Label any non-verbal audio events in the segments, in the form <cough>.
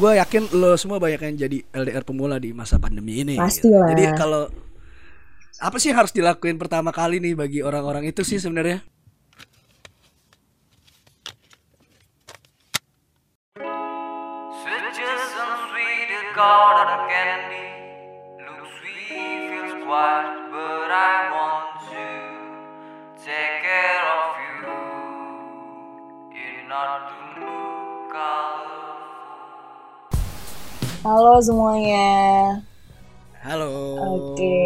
gue yakin lo semua banyak yang jadi LDR pemula di masa pandemi ini. Pastilah. Jadi kalau apa sih yang harus dilakuin pertama kali nih bagi orang-orang itu sih sebenarnya? Take care of you. Not Halo semuanya. Halo. Oke,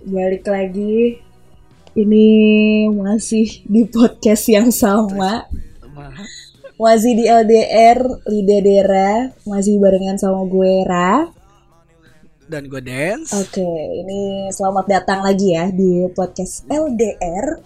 balik lagi. Ini masih di podcast yang sama. Masih di LDR Lidadera, masih barengan sama gue Ra. Dan gue dance. Oke, ini selamat datang lagi ya di podcast LDR.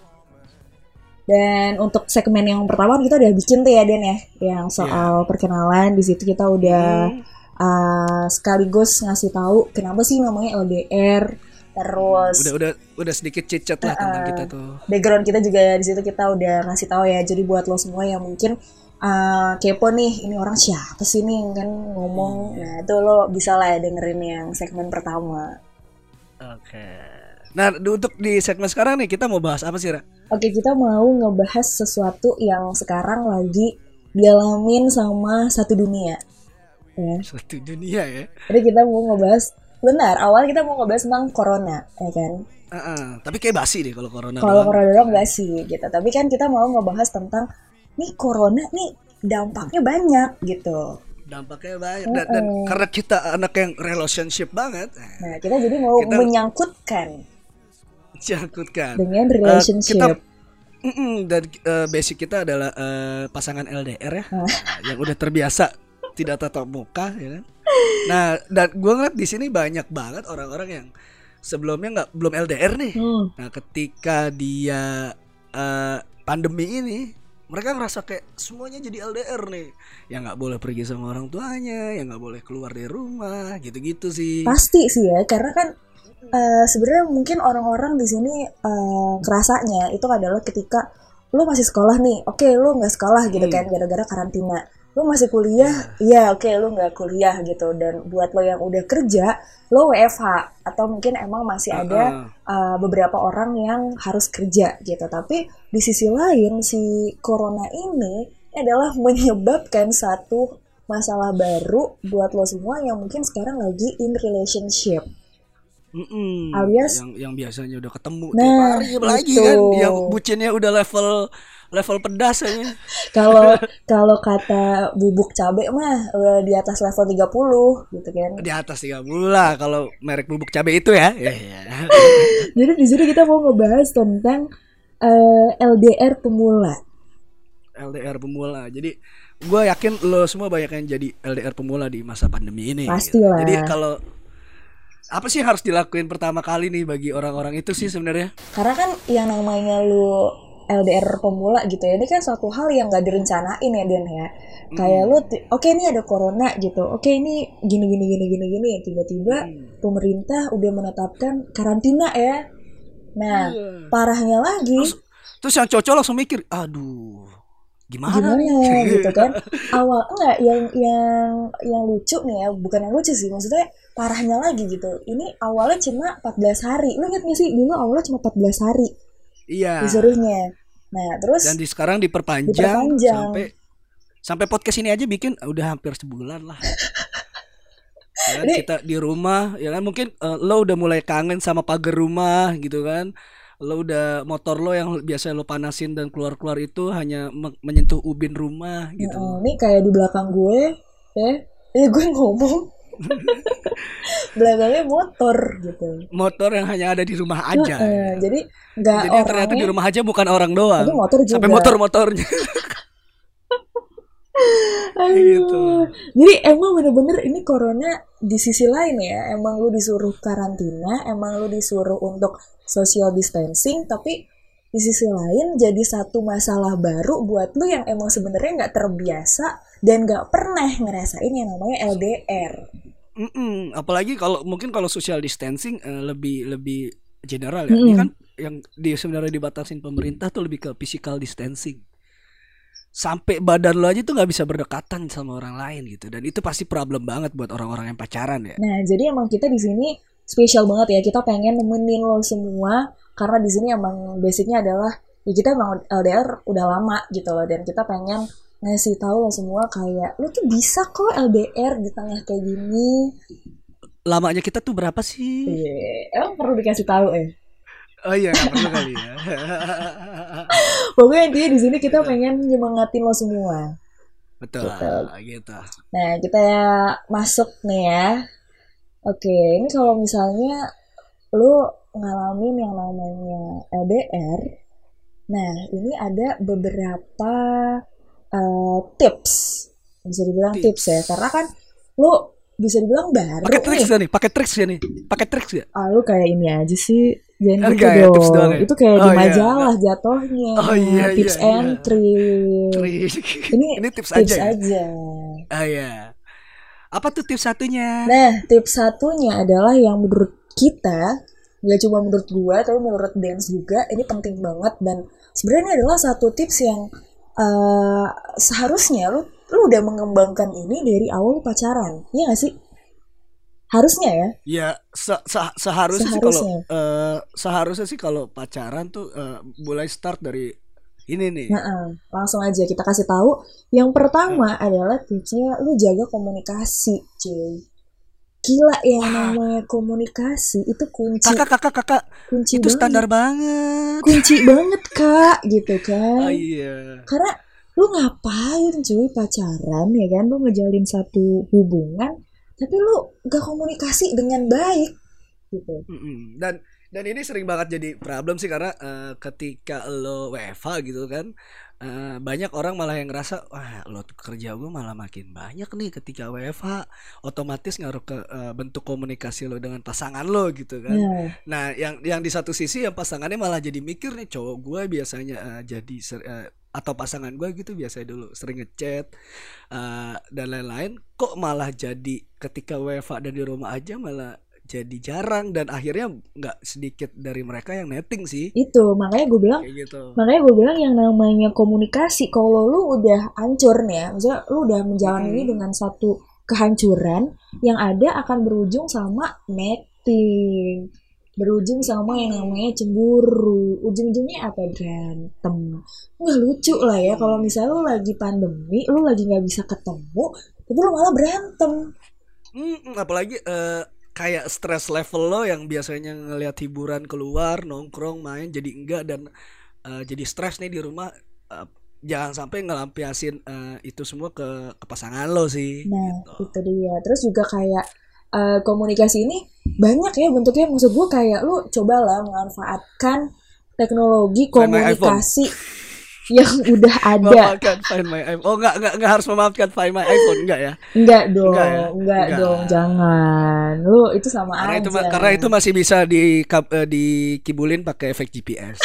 Dan untuk segmen yang pertama kita udah bikin tuh ya Den ya, yang soal perkenalan. Di situ kita udah uh, sekaligus ngasih tahu kenapa sih namanya LDR. Terus Udah udah udah sedikit cicet lah tentang kita tuh. background kita juga di situ kita udah ngasih tahu ya. Jadi buat lo semua yang mungkin uh, kepo nih, ini orang siapa sih nih kan ngomong. Nah itu lo bisa lah ya dengerin yang segmen pertama. Oke. Nah, di- untuk di segmen sekarang nih kita mau bahas apa sih, Ra? Oke, kita mau ngebahas sesuatu yang sekarang lagi dialamin sama satu dunia. Ya. Satu dunia ya. Jadi kita mau ngebahas, benar, awal kita mau ngebahas tentang corona, ya kan? Heeh, tapi kayak basi deh kalau corona. Kalau corona doang sih, gitu. Tapi kan kita mau ngebahas tentang, nih corona nih dampaknya banyak, gitu. dampaknya banyak dan, dan karena kita anak yang relationship banget, Nah, kita jadi mau Kita- menyangkutkan cangkutkan. dengan Eh, relationship. kita Mm-mm, dan eh, basic kita adalah eh, pasangan LDR ya, Ah. yang udah terbiasa tidak tatap muka, ya kan? Nah, dan gue ngeliat di sini banyak banget orang-orang yang sebelumnya nggak belum LDR nih. Hmm. Nah, ketika dia eh, pandemi ini, mereka ngerasa kayak semuanya jadi LDR nih, yang nggak boleh pergi sama orang tuanya, yang nggak boleh keluar dari rumah, gitu-gitu sih. Pasti sih ya, karena kan eh, sebenarnya mungkin orang-orang di sini eh, kerasanya itu adalah ketika lu masih sekolah nih, oke lu nggak sekolah gitu kan gara-gara karantina. Lu masih kuliah, iya oke lu nggak kuliah gitu. Dan buat lo yang udah kerja, lo WFH atau mungkin emang masih ada eh, beberapa orang yang harus kerja gitu. Tapi di sisi lain si corona ini adalah <laughs> menyebabkan satu masalah baru buat lo semua yang mungkin sekarang lagi in relationship. Mm-mm. Alias- yang yang biasanya udah ketemu Nah, tiap hari lagi itu. kan yang bucinnya udah level level pedas aja. <laughs> Kalau kalau kata bubuk cabe mah udah di atas level 30 gitu kan. Di atas 30 lah kalau merek bubuk cabai itu ya. <laughs> Ya, ya. <laughs> Jadi di sini kita mau ngebahas tentang eh, LDR pemula. LDR pemula. Jadi gue yakin lo semua banyak yang jadi LDR pemula di masa pandemi ini. Pastilah. Jadi kalau apa sih yang harus dilakuin pertama kali nih bagi orang-orang itu sih sebenarnya? Karena kan yang namanya lu LDR pemula gitu ya, ini kan suatu hal yang gak direncanain ya Den ya. Kayak lu, oke ini ada corona gitu, oke ini gini gini gini gini gini, tiba-tiba pemerintah udah menetapkan karantina ya. Nah, parahnya lagi, Terus yang cocok langsung mikir, aduh, gimana, gimana gitu kan? <laughs> Awal enggak yang yang yang lucu nih ya, bukan yang lucu sih, maksudnya parahnya lagi gitu. Ini awalnya cuma 14 hari. Lu inget gak sih dulu awalnya cuma 14 hari Iya. disuruhnya. Nah, terus Dan di sekarang diperpanjang, Diperpanjang. sampai sampai podcast ini aja bikin udah hampir sebulan lah. <laughs> Ya kan, Ini- kita di rumah ya kan mungkin eh, lo udah mulai kangen sama pagar rumah gitu kan. Lo udah motor lo yang biasa lo panasin dan keluar-keluar itu hanya me- menyentuh ubin rumah gitu. Ini kayak di belakang gue, ya, eh gue ngomong, <laughs> belakangnya motor gitu. Motor yang hanya ada di rumah aja. Eh, jadi nggak Jadi ternyata di rumah aja bukan orang doang. tapi motor juga. Sampai motor-motornya. <laughs> Aduh. gitu. Jadi emang bener-bener ini corona di sisi lain ya, emang lu disuruh karantina, emang lu disuruh untuk social distancing, tapi di sisi lain jadi satu masalah baru buat lu yang emang sebenarnya nggak terbiasa dan nggak pernah ngerasain yang namanya LDR. Mm-mm, apalagi kalau mungkin kalau social distancing eh, lebih lebih general ya. Ini Mm-mm. kan yang di sebenarnya dibatasin pemerintah tuh lebih ke physical distancing. sampai badan lo aja tuh nggak bisa berdekatan sama orang lain gitu dan itu pasti problem banget buat orang-orang yang pacaran ya Nah, jadi emang kita di sini spesial banget ya. Kita pengen nemenin lo semua karena di sini emang basicnya adalah ya kita emang LDR udah lama gitu loh dan kita pengen ngasih tahu lo semua kayak lo tuh bisa kok LDR di tengah kayak gini. lamanya kita tuh berapa sih Iya, emang perlu dikasih tahu eh. oh iya nggak perlu kali ya <laughs> Pokoknya intinya di sini kita pengen nyemangatin lo semua. betul Betul. gitu Nah, kita masuk nih ya. Oke, ini kalau misalnya lu ngalamin yang namanya LDR, nah ini ada beberapa eh, tips, bisa dibilang tips. Tips. ya, karena kan lu bisa dibilang baru pakai triks nih. gak nih pakai triks gak nih pakai triks gak Ah, lu kayak ini aja sih, jangan gitu ya, tips dong. doang ya? Itu kayak di Oh, iya, majalah jatuhnya. Oh, iya, tips iya, and iya. trick. Trik. Ini <laughs> ini tips, Tips aja ya? aja. ah iya apa tuh tips satunya Nah, tips satunya adalah yang menurut kita, nggak cuma menurut gua, tapi menurut Dance juga, ini penting banget dan sebenarnya ini adalah satu tips yang eh, seharusnya lu lu udah mengembangkan ini dari awal pacaran, iya gak sih? Harusnya ya. Ya se- se- seharusnya sih kalau Seharusnya. eh, seharusnya sih kalau pacaran tuh eh, mulai start dari ini nih. Nah, langsung aja kita kasih tahu. Yang pertama adalah tipsnya lu jaga komunikasi, cuy. Gila ya namanya komunikasi. Itu kunci. Kakak kakak kakak. Kunci itu banget. standar banget. kunci banget kak. Gitu kan. Ah, iya. karena lu ngapain cuy pacaran ya kan? Lu ngejalin satu hubungan tapi lu gak komunikasi dengan baik. Gitu. Dan dan ini sering banget jadi problem sih karena eh, ketika lo WFH gitu kan eh, banyak orang malah yang ngerasa wah lo kerja gue malah makin banyak nih ketika WFH otomatis ngaruh ke eh, bentuk komunikasi lo dengan pasangan lo gitu kan. nah Nah, yang yang di satu sisi yang pasangannya malah jadi mikir nih cowok gue biasanya eh, jadi eh, atau pasangan gue gitu biasanya dulu sering ngechat eh, dan lain-lain. Kok malah jadi ketika WFA dan di rumah aja malah jadi jarang dan akhirnya nggak sedikit dari mereka yang netting sih. Itu makanya gue bilang kayak gitu. makanya gue bilang yang namanya komunikasi kalau lu udah hancur nih ya maksudnya lu udah menjalani ini Hmm. dengan satu kehancuran yang ada akan berujung sama netting. Berujung sama yang namanya cemburu. Ujung-ujungnya apa? Berantem. Nggak lucu lah ya kalau misalnya lu lagi pandemi lu lagi nggak bisa ketemu tapi lu malah berantem. Mm-mm, apalagi eh, kayak stress level lo yang biasanya ngelihat hiburan keluar nongkrong main jadi enggak dan eh, jadi stres nih di rumah eh, jangan sampai ngelampiasin eh, itu semua ke, ke pasangan lo sih Nah, gitu. itu dia. Terus juga kayak eh, komunikasi ini banyak ya bentuknya. Maksud gue kayak lu cobalah memanfaatkan teknologi komunikasi yang udah ada. memaafkan find my iPhone oh enggak enggak enggak harus memaafkan find my iPhone enggak ya Enggak dong, Enggak ya? enggak, Enggak. dong, jangan. Lu itu sama karena aja. itu karena itu masih bisa di eh, dikibulin pakai efek GPS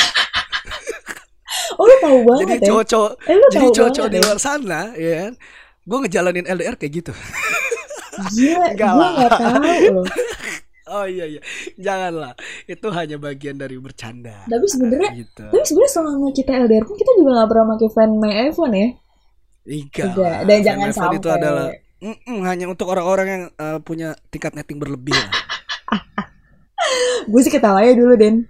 Oh, lu tahu jadi banget ya. cowok-cowok Eh, jadi cowok-cowok di ya. luar sana ya kan gue ngejalanin LDR kayak gitu Gila, Enggak gue nggak tahu loh. <laughs> Oh iya iya, janganlah. Itu hanya bagian dari bercanda. Tapi sebenarnya gitu. Tapi sebenarnya selama kita LDR pun kita juga nggak pernah pakai Find My iPhone ya. Lah. dan jangan Phone itu sampai. adalah Mm-mm, hanya untuk orang-orang yang eh, punya tingkat netting berlebih lah. <laughs> Gue sih ketawanya dulu Den.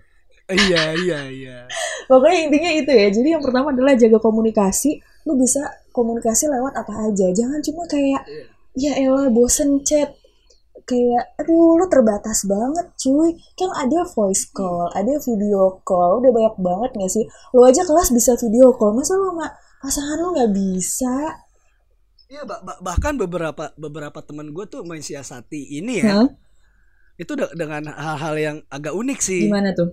iya iya iya. Pokoknya intinya itu ya. Jadi yang pertama adalah jaga komunikasi. Lu bisa komunikasi lewat apa aja. Jangan cuma kayak ya elah bosen chat. Kayak aduh lu terbatas banget cuy. Kan ada voice call, ada video call. Udah banyak banget gak sih? Lu aja kelas bisa video call. Masa lu sama pasangan lu nggak bisa? Iya bah- bah- bahkan beberapa beberapa teman gue tuh mensiasati ini ya. Hah? Itu de- dengan hal-hal yang agak unik sih. Gimana tuh?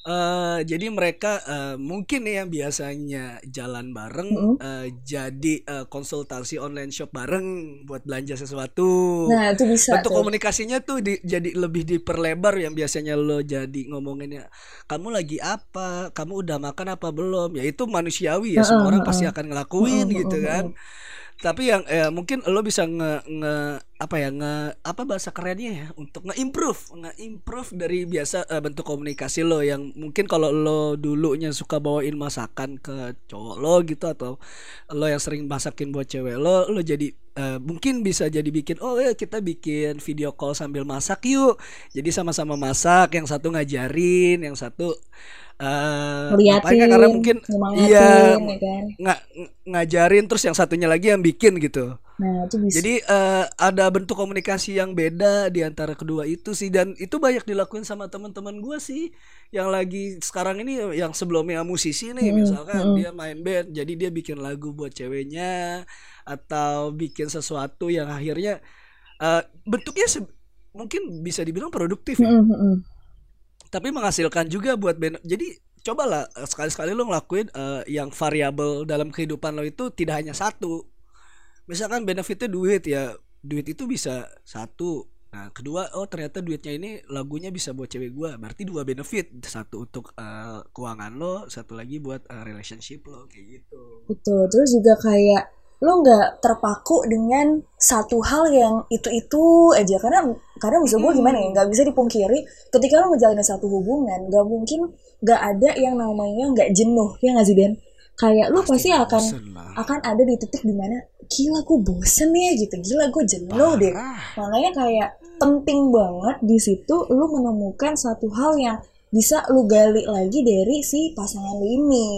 Eh, jadi mereka eh, mungkin nih yang biasanya jalan bareng Mm-mm. eh, jadi eh, konsultasi online shop bareng buat belanja sesuatu. Nah itu bisa tuh. komunikasinya tuh di- jadi lebih diperlebar yang biasanya lo jadi ngomonginnya kamu lagi apa, kamu udah makan apa belum? Ya itu manusiawi ya, semua Heeh, orang pasti akan ngelakuin Heeh, gitu heeh, kan. Tapi yang eh, mungkin lo bisa nge, nge apa ya nge apa bahasa kerennya ya untuk nge-improve nge-improve dari biasa eh, bentuk komunikasi lo yang mungkin kalau lo dulunya suka bawain masakan ke cowok lo gitu atau lo yang sering masakin buat cewek lo lo jadi eh, mungkin bisa jadi bikin oh ya kita bikin video call sambil masak yuk jadi sama-sama masak yang satu ngajarin yang satu eh Ngeliatin, ngapain kan? karena mungkin iya ya kan? nga- ng- ngajarin terus yang satunya lagi yang bikin gitu. Nah, itu bisa. Jadi eh, ada bentuk komunikasi yang beda di antara kedua itu sih dan itu banyak dilakuin sama teman-teman gua sih yang lagi sekarang ini yang sebelumnya musisi nih misalkan dia main band jadi dia bikin lagu buat ceweknya atau bikin sesuatu yang akhirnya eh, bentuknya se- mungkin bisa dibilang produktif ya Mm, mm, mm. tapi menghasilkan juga buat band. Jadi cobalah eh, sekali-sekali lo ngelakuin eh, yang variabel dalam kehidupan lo itu tidak hanya satu. Misalkan benefitnya duit ya, duit itu bisa satu. Nah, kedua, oh ternyata duitnya ini lagunya bisa buat cewek gua. Berarti dua benefit, satu untuk eh, keuangan lo, satu lagi buat eh, relationship lo kayak gitu. Betul. Terus juga kayak lo nggak terpaku dengan satu hal yang itu-itu aja karena karena maksud gue gimana ya nggak bisa dipungkiri ketika lo ngejalanin satu hubungan nggak mungkin nggak ada yang namanya nggak jenuh ya nggak sih Den kayak lo pasti, akan bosen lah. akan ada di titik di mana gila gue bosen ya gitu. Gila gue jenuh deh. Makanya kayak penting banget di situ lu menemukan satu hal yang bisa lu gali lagi dari si pasangan lu ini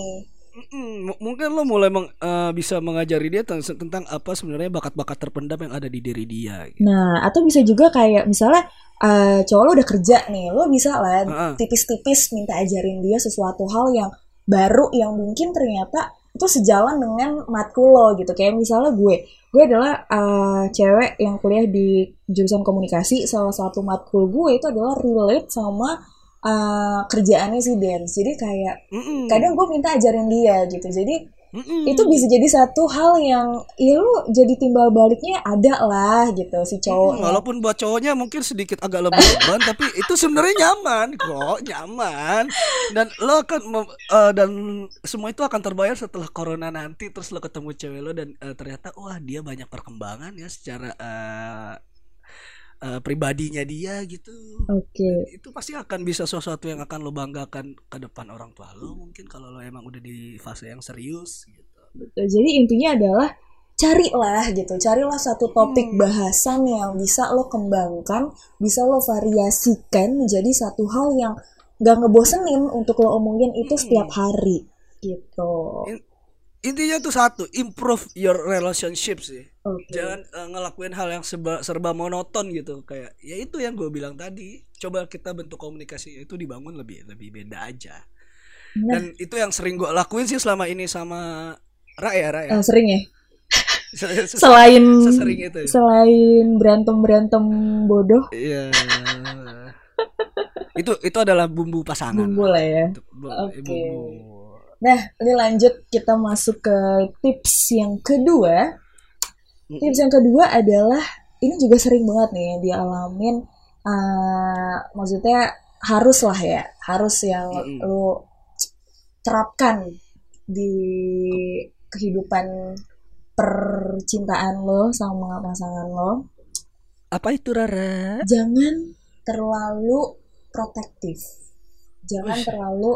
M- mungkin lo mulai meng- eh, bisa mengajari dia tentang, tentang apa sebenarnya bakat-bakat terpendam yang ada di diri dia. gitu. Nah, atau bisa juga kayak misalnya eh, cowok lo udah kerja nih, lo bisa lah Heeh. tipis-tipis minta ajarin dia sesuatu hal yang baru yang mungkin ternyata itu sejalan dengan matkul lo gitu. Kayak misalnya gue, gue adalah eh, cewek yang kuliah di jurusan komunikasi. Salah satu matkul gue itu adalah relate sama eh, kerjaannya si dance. Jadi kayak Mm-mm. kadang gue minta ajarin dia gitu. Jadi Mm-mm. itu bisa jadi satu hal yang ya lu jadi timbal baliknya ada lah gitu si cowok Hmm, walaupun buat cowoknya mungkin sedikit agak lebih beban <laughs> tapi itu sebenarnya nyaman kok nyaman dan lo akan mem- eh, dan semua itu akan terbayar setelah corona nanti terus lo ketemu cewek lo dan eh, ternyata wah dia banyak perkembangan ya secara eh, eh, pribadinya dia gitu. Oke. Itu pasti akan bisa sesuatu yang akan lo banggakan ke depan orang tua lo mungkin kalau lo emang udah di fase yang serius gitu. Betul. jadi intinya adalah carilah gitu carilah satu topik bahasan yang bisa lo kembangkan bisa lo variasikan menjadi satu hal yang gak ngebosenin untuk lo omongin itu setiap hari gitu intinya tuh satu improve your relationship sih. Oke. Jangan eh, ngelakuin hal yang serba, serba monoton gitu. Kayak ya itu yang gue bilang tadi. Coba kita bentuk komunikasi itu dibangun lebih lebih beda aja. Nah. dan itu yang sering gue lakuin sih selama ini sama Ra ya Ra ya? Eh, sering ya? <laughs> Se- selain sesering itu ya? selain berantem berantem bodoh. Iya. itu itu adalah bumbu pasangan bumbu lah. ya. Itu bu- Oke. bumbu Nah, ini lanjut kita masuk ke tips yang kedua. Tips yang kedua adalah ini juga sering banget nih dialamin. eh, maksudnya harus lah ya, harus yang Mm-mm. lu terapkan di kehidupan percintaan lo sama pasangan lo. apa itu Rara Jangan terlalu protektif, jangan Wih. terlalu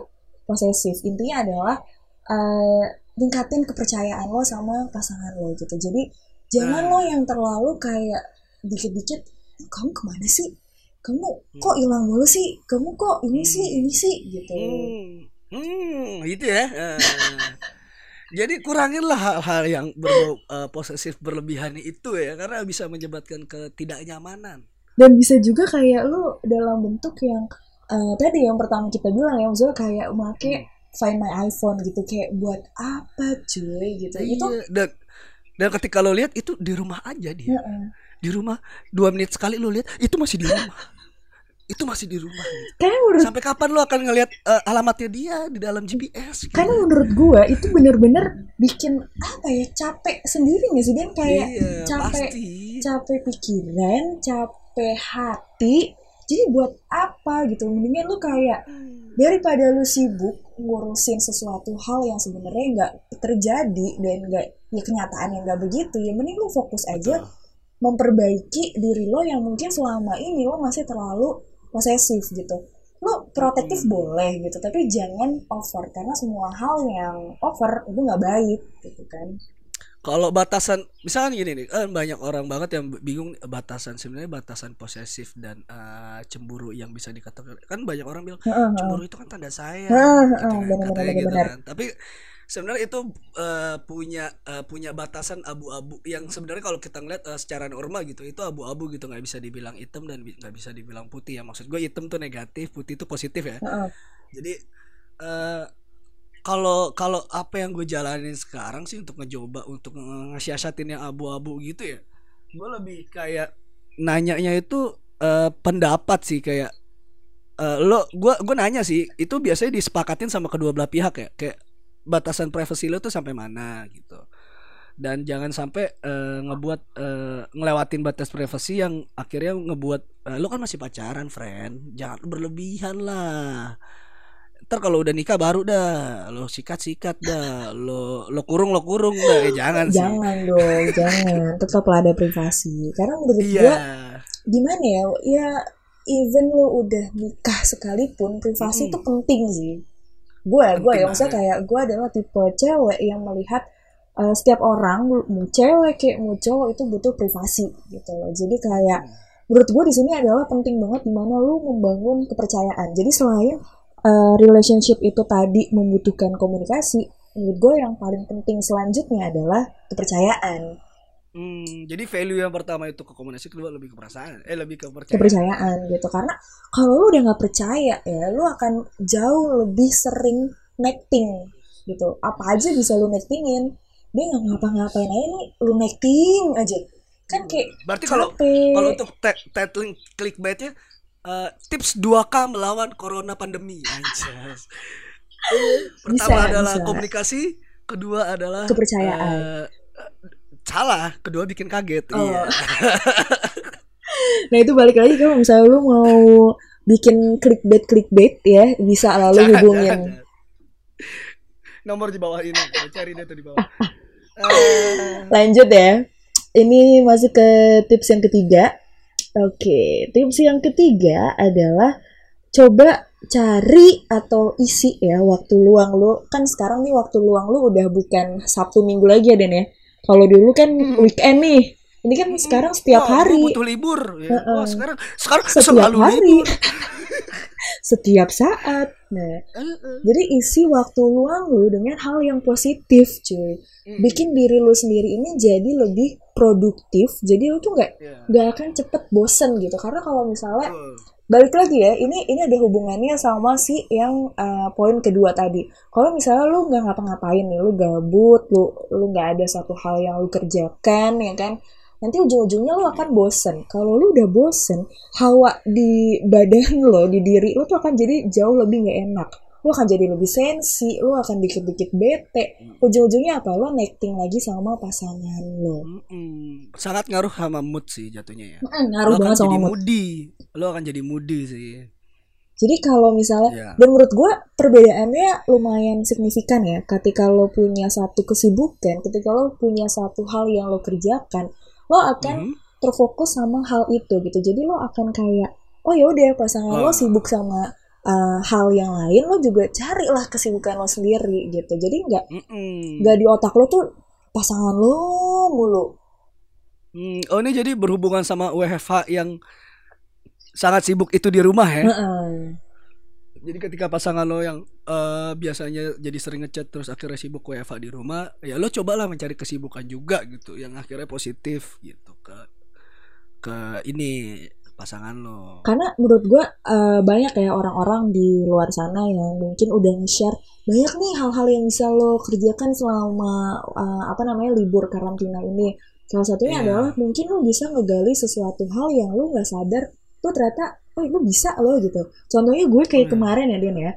posesif. Intinya adalah eh, tingkatin kepercayaan lo sama pasangan lo gitu. Jadi jangan Nah. lo yang terlalu kayak dikit-dikit, kamu ke mana sih? Kamu kok hilang mulu sih? Kamu kok ini sih, ini sih gitu. Hmm, hmm, gitu ya. Eh. Jadi kuranginlah hal-hal yang berbau eh, posesif berlebihan itu ya, karena bisa menyebabkan ketidaknyamanan. Dan bisa juga kayak lo dalam bentuk yang eh, tadi yang pertama kita bilang ya, maksudnya kayak make Find My iPhone gitu kayak buat apa cuy gitu. Itu Iya, dan dan ketika lo lihat itu di rumah aja dia, Heeh. di rumah dua menit sekali lo lihat itu masih di rumah, itu masih di rumah. gitu. Kayak menurut Sampai kapan lo akan ngelihat eh, alamatnya dia di dalam GPS? gitu. karena menurut gua itu bener-bener bikin apa ya capek sendiri nggak sih Dan kayak Iya, capek pasti. capek pikiran capek hati jadi buat apa gitu? Mendingan lu kayak daripada lu sibuk ngurusin sesuatu hal yang sebenarnya nggak terjadi dan nggak ya kenyataan yang nggak begitu ya mending lu fokus aja memperbaiki diri lo yang mungkin selama ini lo masih terlalu posesif gitu. Lo protektif boleh gitu tapi jangan over karena semua hal yang over itu nggak baik gitu kan Kalau batasan, misalkan gini nih, kan banyak orang banget yang bingung batasan sebenarnya batasan posesif dan eh, cemburu yang bisa dikatakan kan banyak orang bilang cemburu itu kan tanda sayang, Heeh, gitu kan, katanya benar, gitu benar. kan. Tapi sebenarnya itu eh, punya eh, punya batasan abu-abu yang sebenarnya kalau kita ngeliat eh, secara normal gitu itu abu-abu gitu nggak bisa dibilang hitam dan nggak bisa dibilang putih ya maksud gue hitam tuh negatif, putih itu positif ya. Heeh. Jadi kalau kalau apa yang gue jalanin sekarang sih untuk ngecoba untuk ngesiasatin yang abu-abu gitu ya, gue lebih kayak nanyanya itu eh, pendapat sih kayak eh, lo gue gue nanya sih itu biasanya disepakatin sama kedua belah pihak ya? Kayak batasan privasi lo tuh sampai mana gitu. Dan jangan sampai eh, ngebuat eh, ngelewatin batas privasi yang akhirnya ngebuat eh, lo kan masih pacaran friend jangan berlebihan lah ntar kalau udah nikah baru dah. Lo sikat sikat dah. Lo lo kurung lo kurung dah. Eh, jangan sih. Jangan dong jangan. <laughs> Tetaplah ada privasi. Karena menurut iya. gua gimana ya? Ya even lo udah nikah sekalipun privasi itu penting sih. Gue gue Penting ya. Maksudnya kayak gue adalah tipe cewek yang melihat uh, setiap orang mau cewek kayak mau cowok itu butuh privasi gitu loh. Jadi kayak menurut gue di sini adalah penting banget di mana lu membangun kepercayaan. Jadi selain uh, relationship itu tadi membutuhkan komunikasi menurut gue yang paling penting selanjutnya adalah kepercayaan. Hmm, jadi value yang pertama itu ke komunikasi kedua lebih ke perasaan eh lebih ke percaya. Kepercayaan gitu karena kalau lu udah nggak percaya ya lu akan jauh lebih sering necting gitu. Apa aja bisa lu nectingin dia nggak ngapa-ngapain aja nih lu necting aja. Kan kayak berarti kalau kalau untuk tagline clickbaitnya eh, tips 2K melawan corona pandemi anjas pertama Bisa, adalah bisa. komunikasi kedua adalah Kepercayaan. eh, salah kedua bikin kaget Oh. iya <laughs> nah itu balik lagi kalau misalnya lu mau bikin clickbait clickbait ya bisa lalu Jangan, hubungin jangan, jangan. nomor di bawah ini cari tuh di bawah Eh, <laughs> lanjut ya ini masuk ke tips yang ketiga oke tips yang ketiga adalah coba cari atau isi ya waktu luang lu. Kan sekarang nih waktu luang lu udah bukan sabtu minggu lagi ya Den ya? Kalau dulu kan weekend nih. Ini kan sekarang setiap gua hari. butuh libur. Ya. Heeh. wah sekarang sekarang setiap selalu hari. libur. <laughs> Setiap saat. Nah Heeh. jadi isi waktu luang lu dengan hal yang positif cuy. Hmm. bikin diri lu sendiri ini jadi lebih produktif jadi lu tuh nggak Iya. nggak akan cepet bosen gitu. Karena kalau misalnya balik lagi ya ini ini ada hubungannya sama si yang uh, poin kedua tadi. Kalau misalnya lu nggak ngapa-ngapain nih lu gabut lu lu nggak ada satu hal yang lu kerjakan ya kan nanti ujung-ujungnya lu akan bosen. Kalau lu udah bosen hawa di badan lo di diri lu tuh akan jadi jauh lebih nggak enak lu akan jadi lebih sensi lu akan dikit-dikit bete ujung-ujungnya apa lo necting lagi sama pasangan lo Mm-mm. sangat ngaruh sama mood sih jatuhnya ya Mm, ngaruh lo akan banget sama jadi mood moody lo akan jadi moody sih Jadi kalau misalnya, Iya. dan menurut gue perbedaannya lumayan signifikan ya. Ketika lo punya satu kesibukan, ketika lo punya satu hal yang lo kerjakan, lo akan Mhm. terfokus sama hal itu gitu. Jadi lo akan kayak, oh ya udah pasangan lo Wah. sibuk sama uh, hal yang lain, lo juga carilah kesibukan lo sendiri gitu. Jadi nggak Mm-mm. nggak di otak lo tuh pasangan lo mulu. Hmm, oh ini jadi berhubungan sama WFH yang sangat sibuk itu di rumah ya. Heeh. Jadi ketika pasangan lo yang eh, biasanya jadi sering ngechat terus akhirnya sibuk WFH di rumah, ya lo cobalah mencari kesibukan juga gitu yang akhirnya positif gitu ke ke ini pasangan lo. Karena menurut gue eh, banyak ya orang-orang di luar sana yang mungkin udah nge-share banyak nih hal-hal yang bisa lo kerjakan selama eh, apa namanya libur karantina ini. Salah satunya Iya. adalah mungkin lo bisa ngegali sesuatu hal yang lo nggak sadar tuh ternyata oh lo bisa lo gitu. Contohnya gue kayak Hmm. kemarin ya Den ya.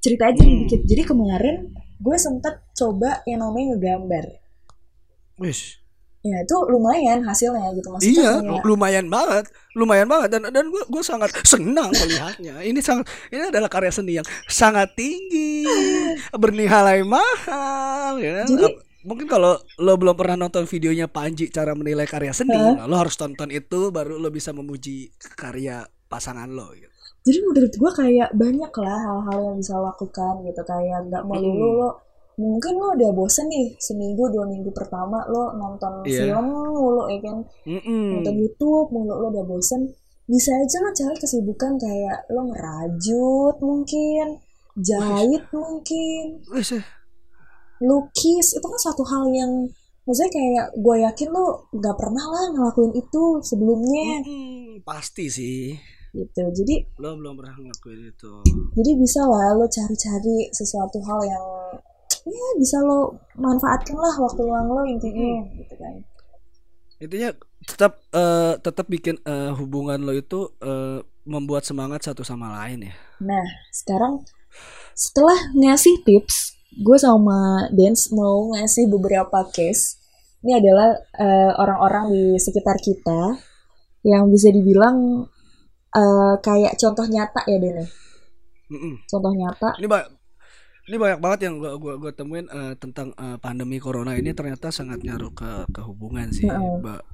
Cerita aja Hmm. dikit. Jadi kemarin gue sempet coba yang namanya ngegambar. Wis. Ya itu lumayan hasilnya gitu maksudnya Iya, kayak- lumayan banget, lumayan banget dan dan gue gue sangat senang melihatnya. Ini sangat ini adalah karya seni yang sangat tinggi, <laughs> bernilai mahal, ya? Jadi, mungkin kalau lo belum pernah nonton videonya Panji cara menilai karya seni, nah, lo harus tonton itu baru lo bisa memuji karya pasangan lo gitu. jadi menurut gue kayak banyak lah hal-hal yang bisa lakukan gitu kayak nggak melulu Mm. lo mungkin lo udah bosen nih seminggu dua minggu pertama lo nonton Iya. film mulu ya kan Mm-mm. nonton YouTube mulu lo udah bosen bisa aja lo cari kesibukan kayak lo ngerajut mungkin jahit mungkin Wih, sih. lukis itu kan suatu hal yang maksudnya kayak gue yakin lo nggak pernah lah ngelakuin itu sebelumnya Mm-mm, pasti sih. gitu jadi Lo belum pernah ngelakuin itu. jadi bisa lah lo cari-cari sesuatu hal yang ya bisa lo manfaatkan lah waktu luang lo intinya gitu kan Intinya tetap eh, tetap bikin eh, hubungan lo itu eh, membuat semangat satu sama lain ya. nah sekarang setelah ngasih tips gue sama Dance mau ngasih beberapa case ini adalah orang-orang di sekitar kita yang bisa dibilang eh, kayak contoh nyata ya Den ya? Mm-mm. contoh nyata Ini banyak ini banyak banget yang gua gua, gua temuin eh, tentang eh, pandemi corona ini ternyata sangat ngaruh ke ke hubungan sih. Ba-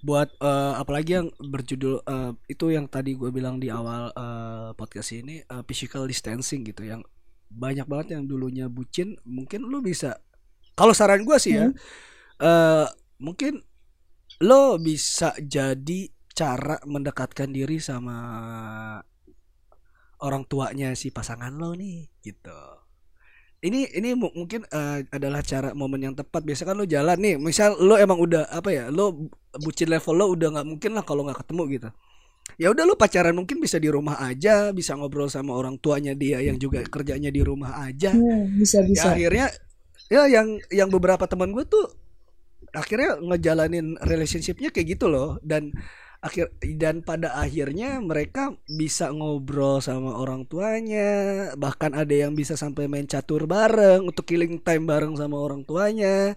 buat eh, apalagi yang berjudul eh, itu yang tadi gue bilang di awal eh, podcast ini eh, physical distancing gitu yang banyak banget yang dulunya bucin mungkin lu bisa kalau saran gue sih ya Hmm. eh, mungkin lo bisa jadi cara mendekatkan diri sama orang tuanya si pasangan lo nih gitu. Ini ini mu- mungkin eh, adalah cara momen yang tepat. Biasa kan lo jalan nih misal lo emang udah apa ya lo bucin level lo udah nggak mungkin lah kalau nggak ketemu gitu. Ya udah lo pacaran mungkin bisa di rumah aja bisa ngobrol sama orang tuanya dia yang juga kerjanya di rumah aja. Hmm, bisa ya bisa. akhirnya ya yang yang beberapa teman gue tuh akhirnya ngejalanin relationshipnya kayak gitu loh. Dan akhir dan pada akhirnya mereka bisa ngobrol sama orang tuanya bahkan ada yang bisa sampai main catur bareng untuk killing time bareng sama orang tuanya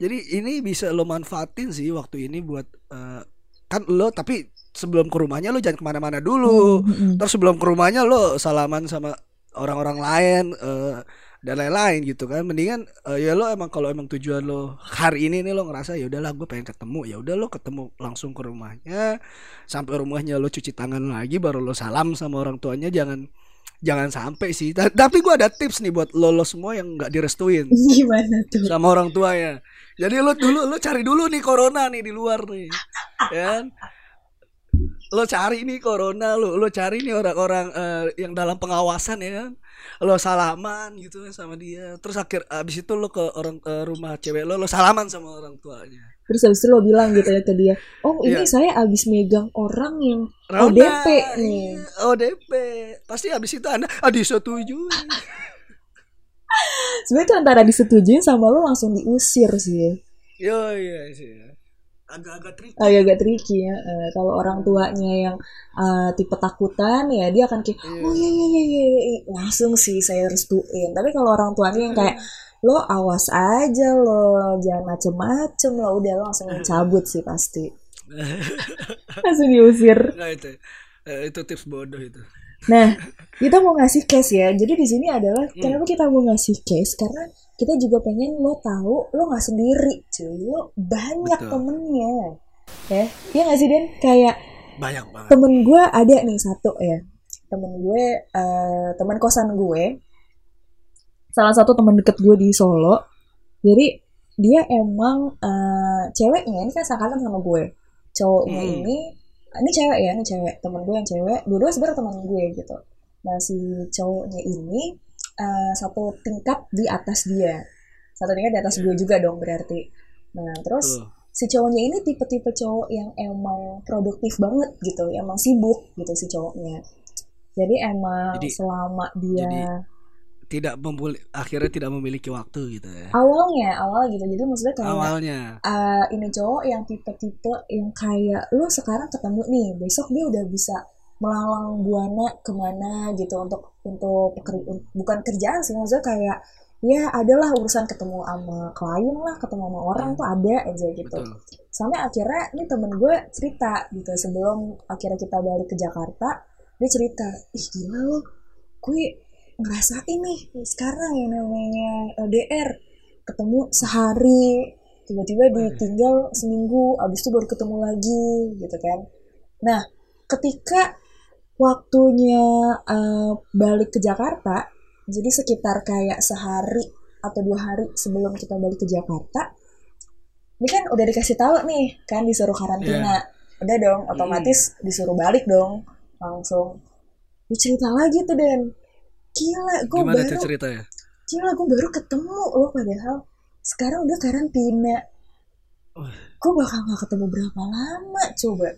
jadi ini bisa lo manfaatin sih waktu ini buat eh, kan lo tapi sebelum ke rumahnya lo jangan ke mana-mana dulu Hmm, hmm. Terus sebelum ke rumahnya lo salaman sama orang-orang lain eh, dan lain-lain gitu kan. Mendingan eh, ya lo emang kalau emang tujuan lo hari ini nih lo ngerasa ya udahlah gue pengen ketemu. Ya udah lo ketemu langsung ke rumahnya. Sampai rumahnya lo cuci tangan lagi baru lo salam sama orang tuanya jangan jangan sampai sih. Ta- Tapi gue ada tips nih buat lo lo semua yang nggak direstuin <laughs> gimana tuh sama orang tuanya. Jadi lo dulu lo cari dulu nih corona nih di luar nih. Ya kan? Lo cari nih corona lo lo cari nih orang-orang eh, yang dalam pengawasan ya kan. Lo salaman gitu kan sama dia. Terus akhir abis itu lo ke orang ke rumah cewek lo lo salaman sama orang tuanya. terus habis itu lo bilang gitu ya ke dia oh ini Iya. saya abis megang orang yang Rona, ODP nih iya, ODP. Pasti abis itu Anda ah disetujui. <laughs> sebenarnya antara disetujuin sama lo langsung diusir sih Yo iya sih. Agak-agak tricky. agak-agak tricky ya Eh, kalau orang tuanya yang eh, tipe takutan ya dia akan kayak Iya. oh iya iya iya iya iya." langsung sih saya restuin tapi kalau orang tuanya yang kayak lo awas aja lo jangan macem-macem lo udah lo langsung cabut sih pasti <laughs> langsung diusir Nggak itu. Eh, itu tips bodoh itu. Nah, kita mau ngasih case ya. Jadi di sini adalah Hmm. kenapa kita mau ngasih case karena kita juga pengen lo tahu lo nggak sendiri, cuy. Lo banyak Betul. temennya. Ya, iya nggak sih Den? Kayak Banyak banget. temen gue ada nih satu ya. Temen gue, eh teman kosan gue, salah satu teman deket gue di Solo. Jadi dia emang eh, ceweknya ini kan seangkatan sama gue. Cowoknya Hmm. ini, ini cewek ya, ini cewek. Temen gue yang cewek, dua-dua sebenarnya teman gue gitu. Nah si cowoknya ini eh, satu tingkat di atas dia, satu tingkat di atas gue juga dong berarti. Nah terus Tuh. si cowoknya ini tipe-tipe cowok yang emang produktif banget gitu, emang sibuk gitu si cowoknya. Jadi emang Jadi- selama dia jadi- Tidak membuli, akhirnya tidak memiliki waktu gitu ya. awalnya awal gitu, jadi maksudnya kayak Awalnya. eh, ini cowok yang tipe-tipe yang kayak lu sekarang ketemu nih, besok dia udah bisa melalang buana ke mana gitu untuk untuk peker- bukan kerjaan sih maksudnya kayak ya adalah urusan ketemu sama klien lah ketemu sama orang tuh ada aja gitu. Betul. sampai akhirnya ini temen gue cerita gitu sebelum akhirnya kita balik ke Jakarta dia cerita ih gila lo gue ngerasain nih sekarang yang namanya LDR ketemu sehari tiba-tiba ditinggal seminggu abis itu baru ketemu lagi gitu kan. Nah ketika waktunya eh, balik ke Jakarta jadi sekitar kayak sehari atau dua hari sebelum kita balik ke Jakarta ini kan udah dikasih tahu nih kan disuruh karantina. Udah dong otomatis disuruh balik dong langsung. Lu cerita lagi tuh Den. Gila gue Gimana baru tuh ceritanya? gila gue baru ketemu lo padahal sekarang udah karantina. Gue bakal gak ketemu berapa lama coba?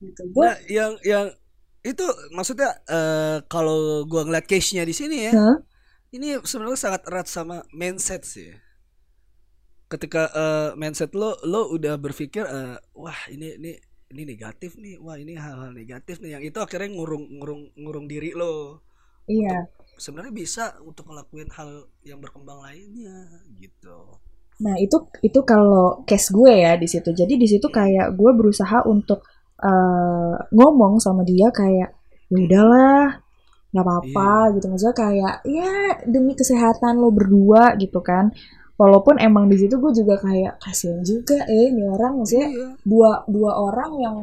Gitu. Gue Nah, yang yang itu maksudnya eh, kalau gua ngeliat case-nya di sini ya, Hah? ini sebenarnya sangat erat sama mindset sih. Ketika eh, mindset lo lo udah berpikir eh, wah ini ini ini negatif nih, wah ini hal-hal negatif nih, yang itu akhirnya ngurung ngurung ngurung diri lo. iya Sebenarnya bisa untuk ngelakuin hal yang berkembang lainnya gitu. Nah itu itu kalau case gue ya di situ. Jadi di situ kayak gue berusaha untuk eh, ngomong sama dia kayak ya udahlah nggak apa-apa gitu maksudnya kayak ya demi kesehatan lo berdua gitu kan. Walaupun emang di situ gue juga kayak kasihan juga eh ini orang maksudnya Iya. dua dua orang yang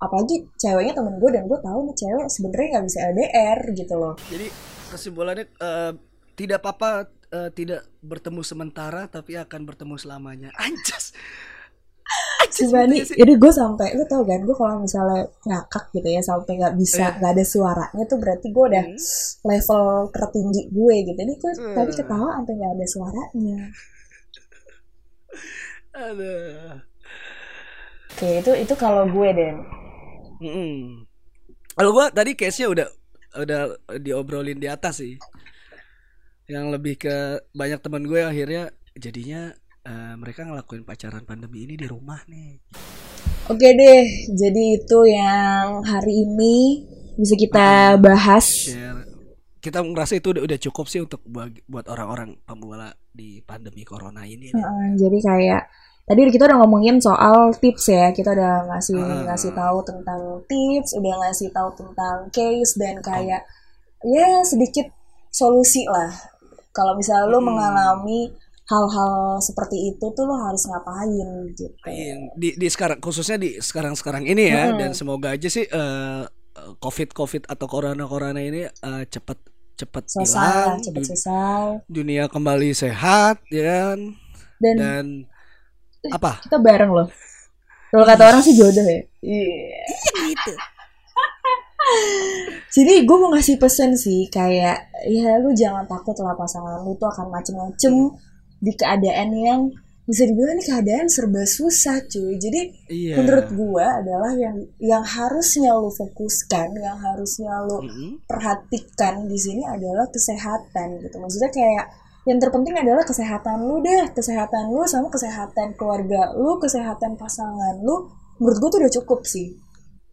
apalagi ceweknya temen gue dan gue tahu nih cewek sebenarnya nggak bisa LDR gitu loh. Jadi kesimpulannya eh, tidak apa-apa eh, tidak bertemu sementara tapi akan bertemu selamanya. <laughs> Anjas. Gitu nih, jadi gue sampai, lu tau kan, gue kalau misalnya ngakak gitu ya, sampai nggak bisa, Iya. nggak ada suaranya tuh berarti gue udah Hmm. level tertinggi gue gitu. Jadi gue Hmm. tadi ketawa sampai nggak ada suaranya. <laughs> Aduh. Oke, itu itu kalau gue Den. Mm-mm. Kalau gua tadi case-nya udah udah diobrolin di atas sih. Yang lebih ke banyak teman gue akhirnya jadinya eh, mereka ngelakuin pacaran pandemi ini di rumah nih. Oke deh, jadi itu yang hari ini bisa kita bahas. Share. Kita ngerasa itu udah, udah cukup sih untuk bagi- buat orang-orang pemula di pandemi corona ini. nih. Heeh, jadi kayak tadi kita udah ngomongin soal tips ya, kita udah ngasih Ah. ngasih tahu tentang tips, udah ngasih tahu tentang case dan kayak ya sedikit solusi lah. Kalau misalnya lo mengalami hal-hal seperti itu tuh lo harus ngapain gitu. Di di sekarang khususnya di sekarang-sekarang ini ya Mm-mm. dan semoga aja sih eh, covid covid atau corona corona ini eh, cepat cepat Selesai, hilang cepet du- selesai. dunia kembali sehat ya kan Dan dan apa kita bareng loh. Kalau kata orang sih jodoh ya. Iya. gitu <laughs> Jadi gue mau ngasih pesen sih kayak ya lu jangan takut lah pasangan lu tuh akan macem-macem di keadaan yang bisa dibilang ini keadaan serba susah cuy. Jadi iya menurut gue adalah yang yang harusnya lu fokuskan, yang harusnya lu Mm-mm. perhatikan di sini adalah kesehatan gitu. Maksudnya kayak yang terpenting adalah kesehatan lu deh, kesehatan lu sama kesehatan keluarga lu, kesehatan pasangan lu. Menurut gue tuh udah cukup sih.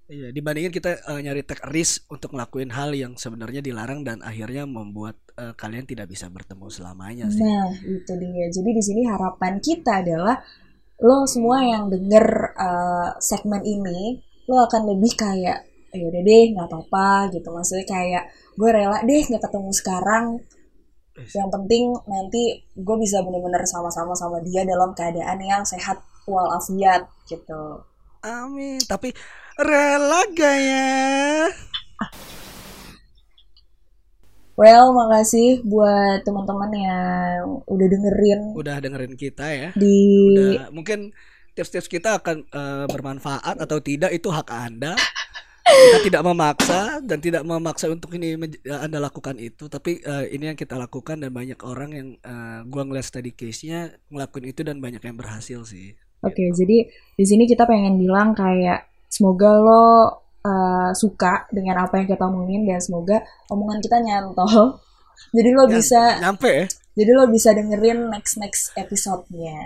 iya dibandingin kita eh, nyari take risk untuk ngelakuin hal yang sebenarnya dilarang dan akhirnya membuat eh, kalian tidak bisa bertemu selamanya sih Nah, itu dia. Jadi di sini harapan kita adalah lo semua yang denger uh, segmen ini, lo akan lebih kayak ya udah deh nggak apa-apa gitu. Maksudnya kayak gue rela deh nggak ketemu sekarang. Yang penting nanti gue bisa bener-bener sama-sama sama dia dalam keadaan yang sehat walafiat gitu. amin tapi rela gak ya Well, makasih buat teman-teman yang udah dengerin udah dengerin kita ya. di udah mungkin tips-tips kita akan eh, bermanfaat atau tidak itu hak anda. Kita tidak memaksa dan tidak memaksa untuk ini eh, anda lakukan itu. Tapi eh, ini yang kita lakukan dan banyak orang yang eh, gua ngeliat study case-nya ngelakuin itu dan banyak yang berhasil sih. Oke, jadi di sini kita pengen bilang kayak semoga lo uh, suka dengan apa yang kita omongin dan semoga omongan kita nyantol. <laughs> Jadi lo Ya, bisa, nyampe ya jadi lo bisa dengerin next next episode-nya.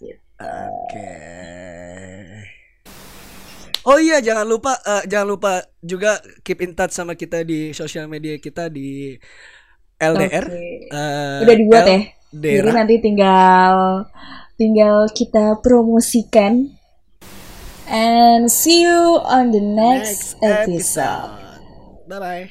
Gitu. Oke. Oh iya, jangan lupa eh, jangan lupa juga keep in touch sama kita di sosial media kita di LDR. Oke. eh, Udah dibuat ya. LDR. Jadi nanti tinggal tinggal kita promosikan. And see you on the next, episode. Bye bye.